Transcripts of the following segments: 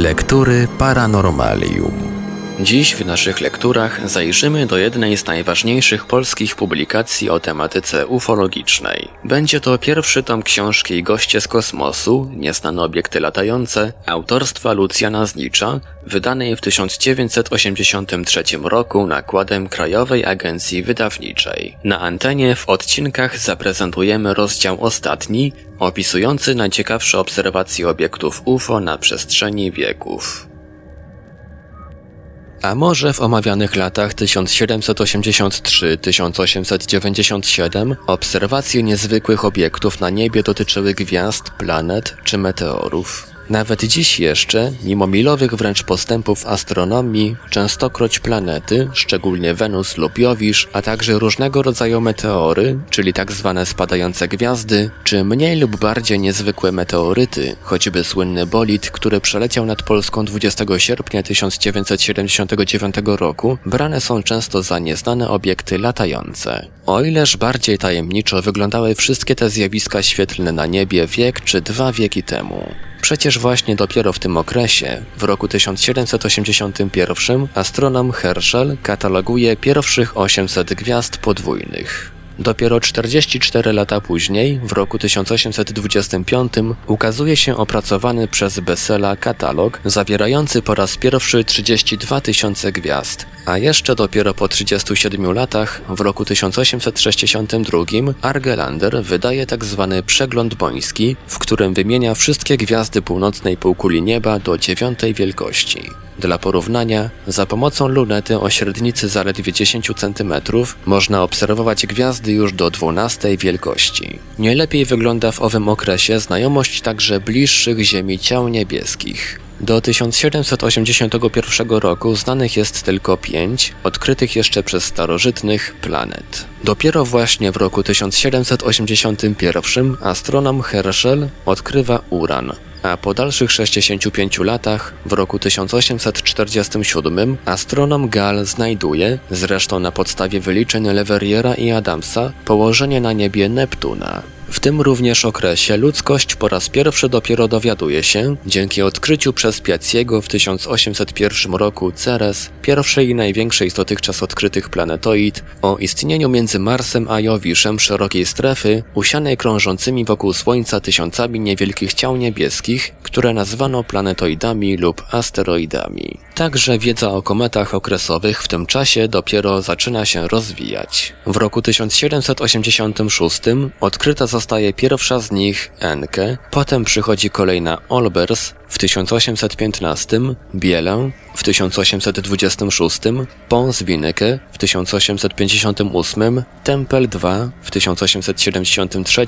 Lektury Paranormalium. Dziś w naszych lekturach zajrzymy do jednej z najważniejszych polskich publikacji o tematyce ufologicznej. Będzie to pierwszy tom książki Goście z kosmosu, nieznane obiekty latające, autorstwa Lucjana Znicza, wydanej w 1983 roku nakładem Krajowej Agencji Wydawniczej. Na antenie w odcinkach zaprezentujemy rozdział ostatni, opisujący najciekawsze obserwacje obiektów UFO na przestrzeni wieków. A może w omawianych latach 1783-1897 obserwacje niezwykłych obiektów na niebie dotyczyły gwiazd, planet czy meteorów? Nawet dziś jeszcze, mimo milowych wręcz postępów astronomii, częstokroć planety, szczególnie Wenus lub Jowisz, a także różnego rodzaju meteory, czyli tak zwane spadające gwiazdy, czy mniej lub bardziej niezwykłe meteoryty, choćby słynny bolid, który przeleciał nad Polską 20 sierpnia 1979 roku, brane są często za nieznane obiekty latające. O ileż bardziej tajemniczo wyglądały wszystkie te zjawiska świetlne na niebie wiek czy dwa wieki temu. Przecież właśnie dopiero w tym okresie, w roku 1781, astronom Herschel kataloguje pierwszych 800 gwiazd podwójnych. Dopiero 44 lata później, w roku 1825, ukazuje się opracowany przez Bessela katalog zawierający po raz pierwszy 32 tysiące gwiazd, a jeszcze dopiero po 37 latach, w roku 1862, Argelander wydaje tzw. Tak przegląd boński, w którym wymienia wszystkie gwiazdy północnej półkuli nieba do dziewiątej wielkości. Dla porównania, za pomocą lunety o średnicy zaledwie 10 cm można obserwować gwiazdy już do 12 wielkości. Nie lepiej wygląda w owym okresie znajomość także bliższych Ziemi ciał niebieskich. Do 1781 roku znanych jest tylko pięć, odkrytych jeszcze przez starożytnych, planet. Dopiero właśnie w roku 1781 astronom Herschel odkrywa uran, a po dalszych 65 latach, w roku 1847, astronom Gall znajduje, zresztą na podstawie wyliczeń Leverriera i Adamsa, położenie na niebie Neptuna. W tym również okresie ludzkość po raz pierwszy dopiero dowiaduje się, dzięki odkryciu przez Piaciego w 1801 roku Ceres, pierwszej i największej z dotychczas odkrytych planetoid, o istnieniu między Marsem a Jowiszem szerokiej strefy, usianej krążącymi wokół Słońca tysiącami niewielkich ciał niebieskich, które nazwano planetoidami lub asteroidami. Także wiedza o kometach okresowych w tym czasie dopiero zaczyna się rozwijać. W roku 1786 odkryta zostaje pierwsza z nich Enke, potem przychodzi kolejna Olbers w 1815, Bielę w 1826, Pons Winnecke w 1858, Tempel II w 1873,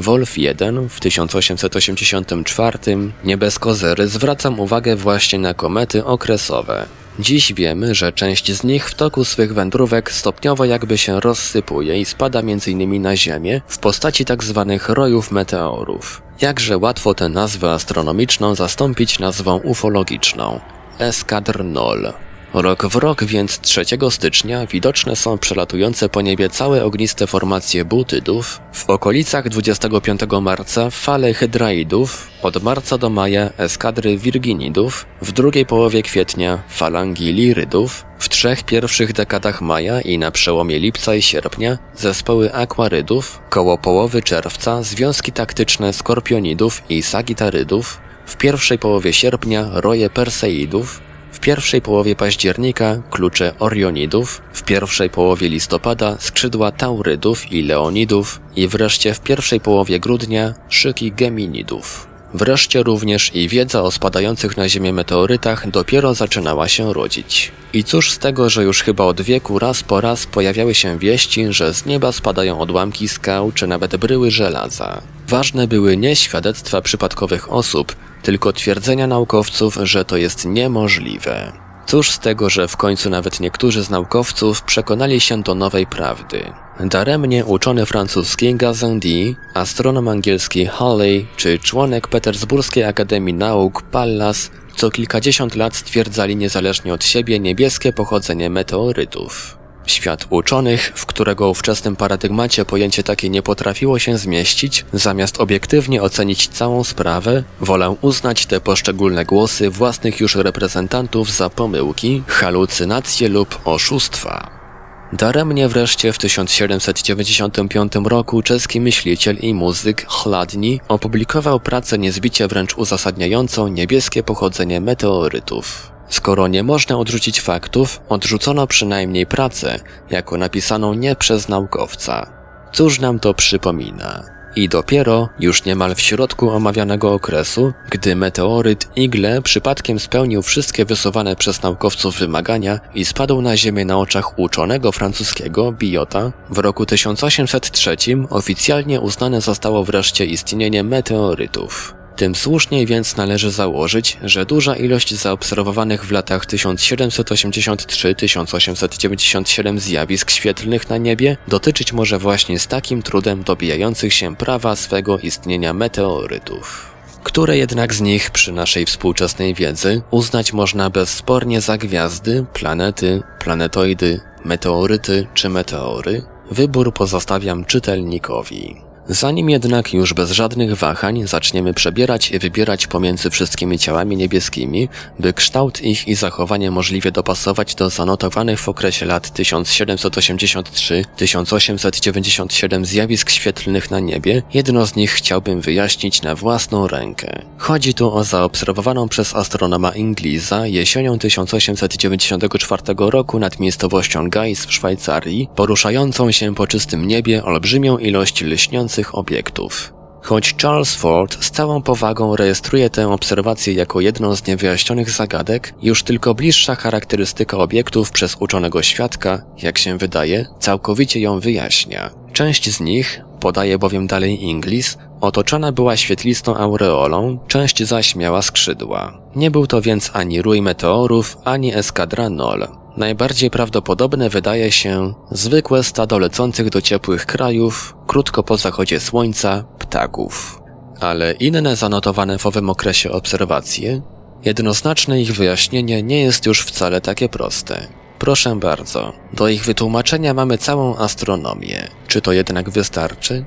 Wolf I w 1884, Niebieskozery zwracam uwagę właśnie na komety okresowe. Dziś wiemy, że część z nich w toku swych wędrówek stopniowo jakby się rozsypuje i spada m.in. na Ziemię w postaci tzw. Tak rojów meteorów. Jakże łatwo tę nazwę astronomiczną zastąpić nazwą ufologiczną. Eskadr Nol. Rok w rok, więc 3 stycznia widoczne są przelatujące po niebie całe ogniste formacje butydów, w okolicach 25 marca fale hydraidów, od marca do maja eskadry wirginidów, w drugiej połowie kwietnia falangi lirydów, w trzech pierwszych dekadach maja i na przełomie lipca i sierpnia zespoły akwarydów, koło połowy czerwca związki taktyczne skorpionidów i sagitarydów, w pierwszej połowie sierpnia roje perseidów, w pierwszej połowie października klucze Orionidów, w pierwszej połowie listopada skrzydła Taurydów i Leonidów i wreszcie w pierwszej połowie grudnia szyki Geminidów. Wreszcie również i wiedza o spadających na Ziemię meteorytach dopiero zaczynała się rodzić. I cóż z tego, że już chyba od wieku raz po raz pojawiały się wieści, że z nieba spadają odłamki skał czy nawet bryły żelaza. Ważne były nie świadectwa przypadkowych osób, tylko twierdzenia naukowców, że to jest niemożliwe. Cóż z tego, że w końcu nawet niektórzy z naukowców przekonali się do nowej prawdy. Daremnie uczony francuski Gazendi, astronom angielski Halley czy członek Petersburskiej Akademii Nauk Pallas co kilkadziesiąt lat stwierdzali niezależnie od siebie niebieskie pochodzenie meteorytów. Świat uczonych, w którego ówczesnym paradygmacie pojęcie takie nie potrafiło się zmieścić, zamiast obiektywnie ocenić całą sprawę, wolę uznać te poszczególne głosy własnych już reprezentantów za pomyłki, halucynacje lub oszustwa. Daremnie wreszcie w 1795 roku czeski myśliciel i muzyk Chladni opublikował pracę niezbicie wręcz uzasadniającą niebieskie pochodzenie meteorytów. Skoro nie można odrzucić faktów, odrzucono przynajmniej pracę, jako napisaną nie przez naukowca. Cóż nam to przypomina? I dopiero, już niemal w środku omawianego okresu, gdy meteoryt Igle przypadkiem spełnił wszystkie wysuwane przez naukowców wymagania i spadł na ziemię na oczach uczonego francuskiego Biota, w roku 1803 oficjalnie uznane zostało wreszcie istnienie meteorytów. Tym słuszniej więc należy założyć, że duża ilość zaobserwowanych w latach 1783-1897 zjawisk świetlnych na niebie dotyczyć może właśnie z takim trudem dobijających się prawa swego istnienia meteorytów które jednak z nich przy naszej współczesnej wiedzy uznać można bezspornie za gwiazdy, planety, planetoidy, meteoryty czy meteory, wybór pozostawiam czytelnikowi. Zanim jednak już bez żadnych wahań zaczniemy przebierać i wybierać pomiędzy wszystkimi ciałami niebieskimi, by kształt ich i zachowanie możliwie dopasować do zanotowanych w okresie lat 1783-1897 zjawisk świetlnych na niebie, jedno z nich chciałbym wyjaśnić na własną rękę. Chodzi tu o zaobserwowaną przez astronoma Inglisa jesienią 1894 roku nad miejscowością Gais w Szwajcarii, poruszającą się po czystym niebie olbrzymią ilość lśniących obiektów. Choć Charles Ford z całą powagą rejestruje tę obserwację jako jedną z niewyjaśnionych zagadek, już tylko bliższa charakterystyka obiektów przez uczonego świadka, jak się wydaje, całkowicie ją wyjaśnia. Część z nich, podaje bowiem dalej Inglis, otoczona była świetlistą aureolą, część zaś miała skrzydła. Nie był to więc ani rój meteorów, ani eskadra Nol. Najbardziej prawdopodobne wydaje się zwykłe stado lecących do ciepłych krajów, krótko po zachodzie słońca, ptaków. Ale inne zanotowane w owym okresie obserwacje, jednoznaczne ich wyjaśnienie nie jest już wcale takie proste. Proszę bardzo, do ich wytłumaczenia mamy całą astronomię. Czy to jednak wystarczy?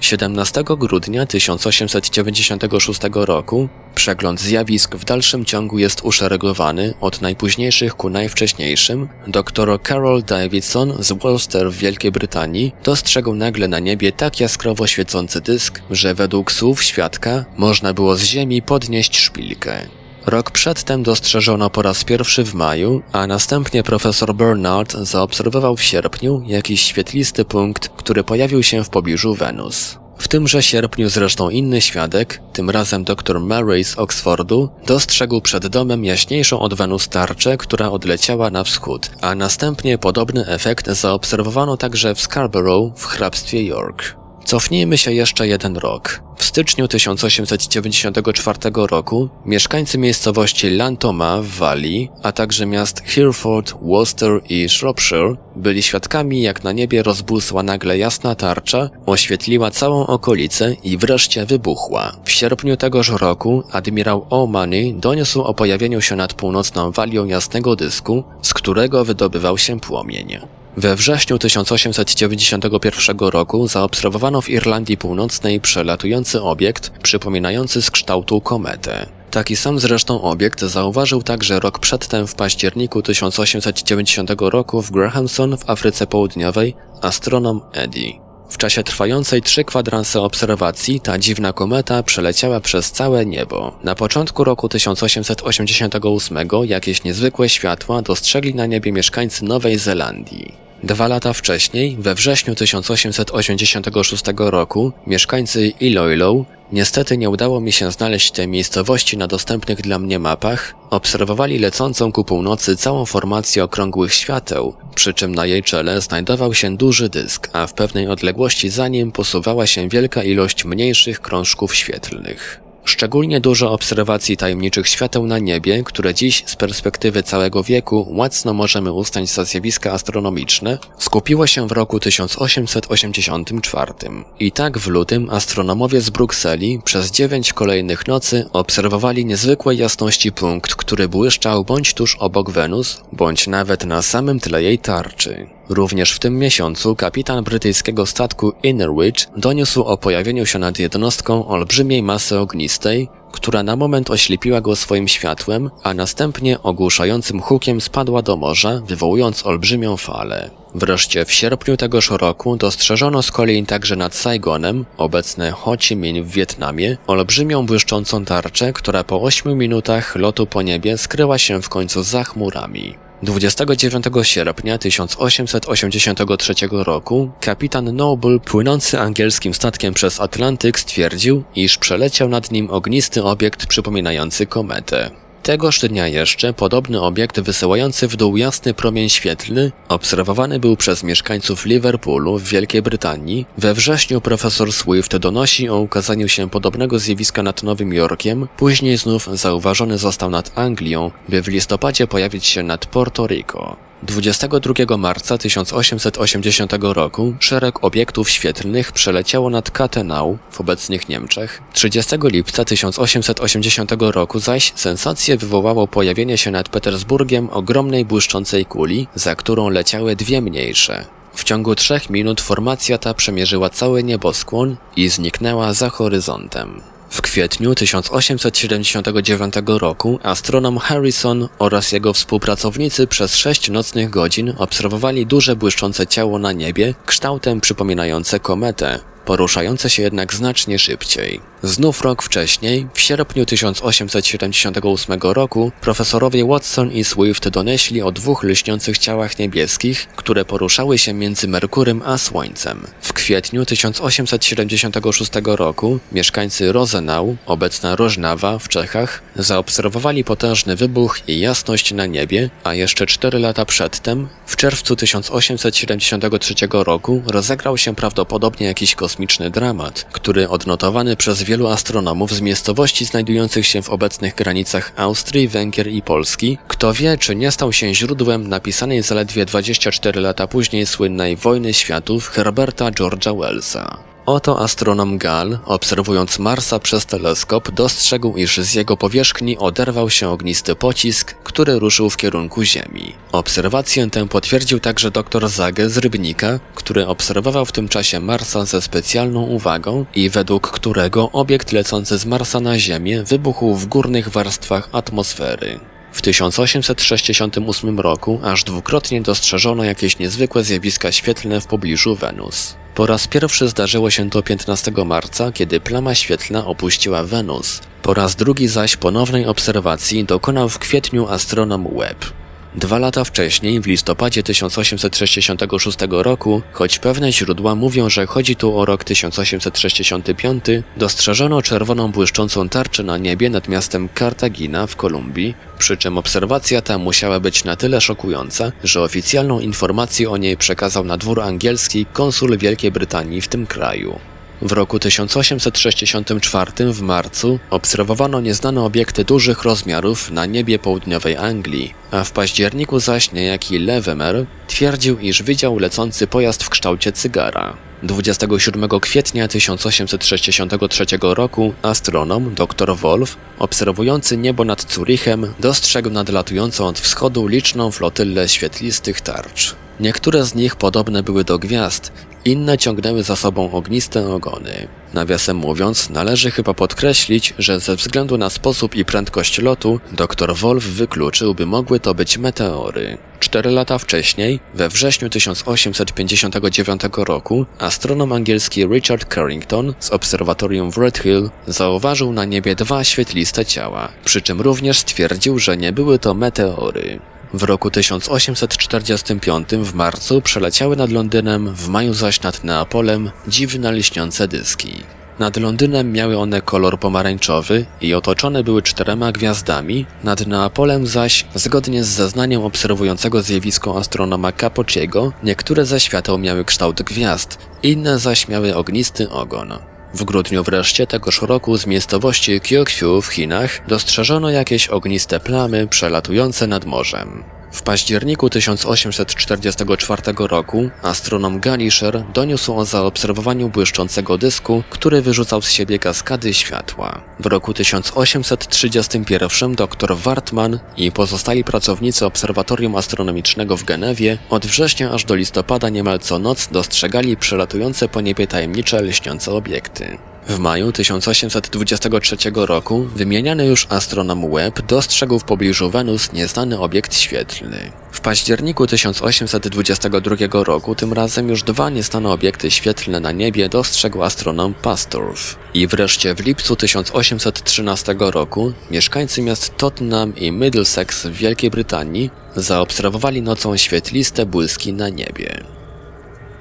17 grudnia 1896 roku przegląd zjawisk w dalszym ciągu jest uszeregowany od najpóźniejszych ku najwcześniejszym. Dr Carol Davidson z Worcester w Wielkiej Brytanii dostrzegł nagle na niebie tak jaskrawo świecący dysk, że według słów świadka można było z ziemi podnieść szpilkę. Rok przedtem dostrzeżono po raz pierwszy w maju, a następnie profesor Bernard zaobserwował w sierpniu jakiś świetlisty punkt, który pojawił się w pobliżu Wenus. W tymże sierpniu zresztą inny świadek, tym razem dr Murray z Oxfordu, dostrzegł przed domem jaśniejszą od Wenus tarczę, która odleciała na wschód, a następnie podobny efekt zaobserwowano także w Scarborough w hrabstwie York. Cofnijmy się jeszcze jeden rok. W styczniu 1894 roku mieszkańcy miejscowości Lantoma w Walii, a także miast Hereford, Worcester i Shropshire byli świadkami jak na niebie rozbłysła nagle jasna tarcza, oświetliła całą okolicę i wreszcie wybuchła. W sierpniu tegoż roku admirał O'Mani doniósł o pojawieniu się nad północną Walią jasnego dysku, z którego wydobywał się płomień. We wrześniu 1891 roku zaobserwowano w Irlandii Północnej przelatujący obiekt przypominający z kształtu kometę. Taki sam zresztą obiekt zauważył także rok przedtem w październiku 1890 roku w Grahamson w Afryce Południowej astronom Eddy. W czasie trwającej trzy kwadranse obserwacji ta dziwna kometa przeleciała przez całe niebo. Na początku roku 1888 jakieś niezwykłe światła dostrzegli na niebie mieszkańcy Nowej Zelandii. Dwa lata wcześniej, we wrześniu 1886 roku, mieszkańcy Iloilo, niestety nie udało mi się znaleźć tej miejscowości na dostępnych dla mnie mapach, obserwowali lecącą ku północy całą formację okrągłych świateł, przy czym na jej czele znajdował się duży dysk, a w pewnej odległości za nim posuwała się wielka ilość mniejszych krążków świetlnych. Szczególnie dużo obserwacji tajemniczych świateł na niebie, które dziś z perspektywy całego wieku łacno możemy uznać za zjawiska astronomiczne, skupiło się w roku 1884. I tak w lutym astronomowie z Brukseli przez dziewięć kolejnych nocy obserwowali niezwykłej jasności punkt, który błyszczał bądź tuż obok Wenus, bądź nawet na samym tle jej tarczy. Również w tym miesiącu kapitan brytyjskiego statku Innerwich doniósł o pojawieniu się nad jednostką olbrzymiej masy ognistej, która na moment oślepiła go swoim światłem, a następnie ogłuszającym hukiem spadła do morza, wywołując olbrzymią falę. Wreszcie w sierpniu tegoż roku dostrzeżono z kolei także nad Saigonem, obecne Ho Chi Minh w Wietnamie, olbrzymią błyszczącą tarczę, która po 8 minutach lotu po niebie skryła się w końcu za chmurami. 29 sierpnia 1883 roku kapitan Noble, płynący angielskim statkiem przez Atlantyk, stwierdził, iż przeleciał nad nim ognisty obiekt przypominający kometę. Tegoż dnia jeszcze podobny obiekt wysyłający w dół jasny promień świetlny obserwowany był przez mieszkańców Liverpoolu w Wielkiej Brytanii. We wrześniu profesor Swift donosi o ukazaniu się podobnego zjawiska nad Nowym Jorkiem, później znów zauważony został nad Anglią, by w listopadzie pojawić się nad Porto Rico. 22 marca 1880 roku szereg obiektów świetlnych przeleciało nad Kathenau w obecnych Niemczech. 30 lipca 1880 roku zaś sensację wywołało pojawienie się nad Petersburgiem ogromnej błyszczącej kuli, za którą leciały dwie mniejsze. W ciągu trzech minut formacja ta przemierzyła cały nieboskłon i zniknęła za horyzontem. W kwietniu 1879 roku astronom Harrison oraz jego współpracownicy przez sześć nocnych godzin obserwowali duże błyszczące ciało na niebie kształtem przypominające kometę, poruszające się jednak znacznie szybciej. Znów rok wcześniej, w sierpniu 1878 roku, profesorowie Watson i Swift donieśli o dwóch lśniących ciałach niebieskich, które poruszały się między Merkurem a Słońcem. W kwietniu 1876 roku mieszkańcy Rosenau, obecna Rożnawa w Czechach, zaobserwowali potężny wybuch i jasność na niebie, a jeszcze cztery lata przedtem, w czerwcu 1873 roku, rozegrał się prawdopodobnie jakiś kosmiczny dramat, który odnotowany przez wielu astronomów z miejscowości znajdujących się w obecnych granicach Austrii, Węgier i Polski, kto wie, czy nie stał się źródłem napisanej zaledwie 24 lata później słynnej Wojny Światów Herberta George'a Wellsa. Oto astronom Gall, obserwując Marsa przez teleskop, dostrzegł, iż z jego powierzchni oderwał się ognisty pocisk, który ruszył w kierunku Ziemi. Obserwację tę potwierdził także dr Zage z Rybnika, który obserwował w tym czasie Marsa ze specjalną uwagą i według którego obiekt lecący z Marsa na Ziemię wybuchł w górnych warstwach atmosfery. W 1868 roku aż dwukrotnie dostrzeżono jakieś niezwykłe zjawiska świetlne w pobliżu Wenus. Po raz pierwszy zdarzyło się to 15 marca, kiedy plama świetlna opuściła Wenus. Po raz drugi zaś ponownej obserwacji dokonał w kwietniu astronom Webb. Dwa lata wcześniej, w listopadzie 1866 roku, choć pewne źródła mówią, że chodzi tu o rok 1865, dostrzeżono czerwoną błyszczącą tarczę na niebie nad miastem Cartagina w Kolumbii, przy czym obserwacja ta musiała być na tyle szokująca, że oficjalną informację o niej przekazał na dwór angielski konsul Wielkiej Brytanii w tym kraju. W roku 1864 w marcu obserwowano nieznane obiekty dużych rozmiarów na niebie południowej Anglii, a w październiku zaś niejaki Lewemer twierdził, iż widział lecący pojazd w kształcie cygara. 27 kwietnia 1863 roku astronom dr Wolf, obserwujący niebo nad Zurichem, dostrzegł nadlatującą od wschodu liczną flotylę świetlistych tarcz. Niektóre z nich podobne były do gwiazd, inne ciągnęły za sobą ogniste ogony. Nawiasem mówiąc, należy chyba podkreślić, że ze względu na sposób i prędkość lotu, dr Wolf wykluczył, by mogły to być meteory. Cztery lata wcześniej, we wrześniu 1859 roku, astronom angielski Richard Carrington z obserwatorium w Red Hill zauważył na niebie dwa świetliste ciała, przy czym również stwierdził, że nie były to meteory. W roku 1845 w marcu przeleciały nad Londynem, w maju zaś nad Neapolem dziwne lśniące dyski. Nad Londynem miały one kolor pomarańczowy i otoczone były czterema gwiazdami, nad Neapolem zaś, zgodnie z zeznaniem obserwującego zjawisko astronoma Capocciego, niektóre ze świateł miały kształt gwiazd, inne zaś miały ognisty ogon. W grudniu wreszcie tegoż roku z miejscowości Kyoksiu w Chinach dostrzeżono jakieś ogniste plamy przelatujące nad morzem. W październiku 1844 roku astronom Galischer doniósł o zaobserwowaniu błyszczącego dysku, który wyrzucał z siebie kaskady światła. W roku 1831 dr Wartman i pozostali pracownicy Obserwatorium Astronomicznego w Genewie od września aż do listopada niemal co noc dostrzegali przelatujące po niebie tajemnicze lśniące obiekty. W maju 1823 roku wymieniany już astronom Webb dostrzegł w pobliżu Wenus nieznany obiekt świetlny. W październiku 1822 roku tym razem już dwa nieznane obiekty świetlne na niebie dostrzegł astronom Pastorf. I wreszcie w lipcu 1813 roku mieszkańcy miast Tottenham i Middlesex w Wielkiej Brytanii zaobserwowali nocą świetliste błyski na niebie.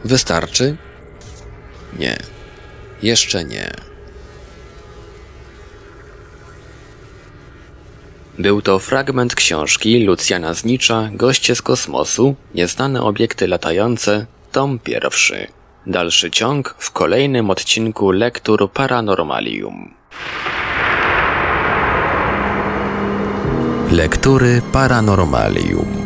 Wystarczy? Nie. Jeszcze nie. Był to fragment książki Lucjana Znicza Goście z kosmosu, Nieznane obiekty latające, tom pierwszy. Dalszy ciąg w kolejnym odcinku Lektur Paranormalium. Lektury Paranormalium.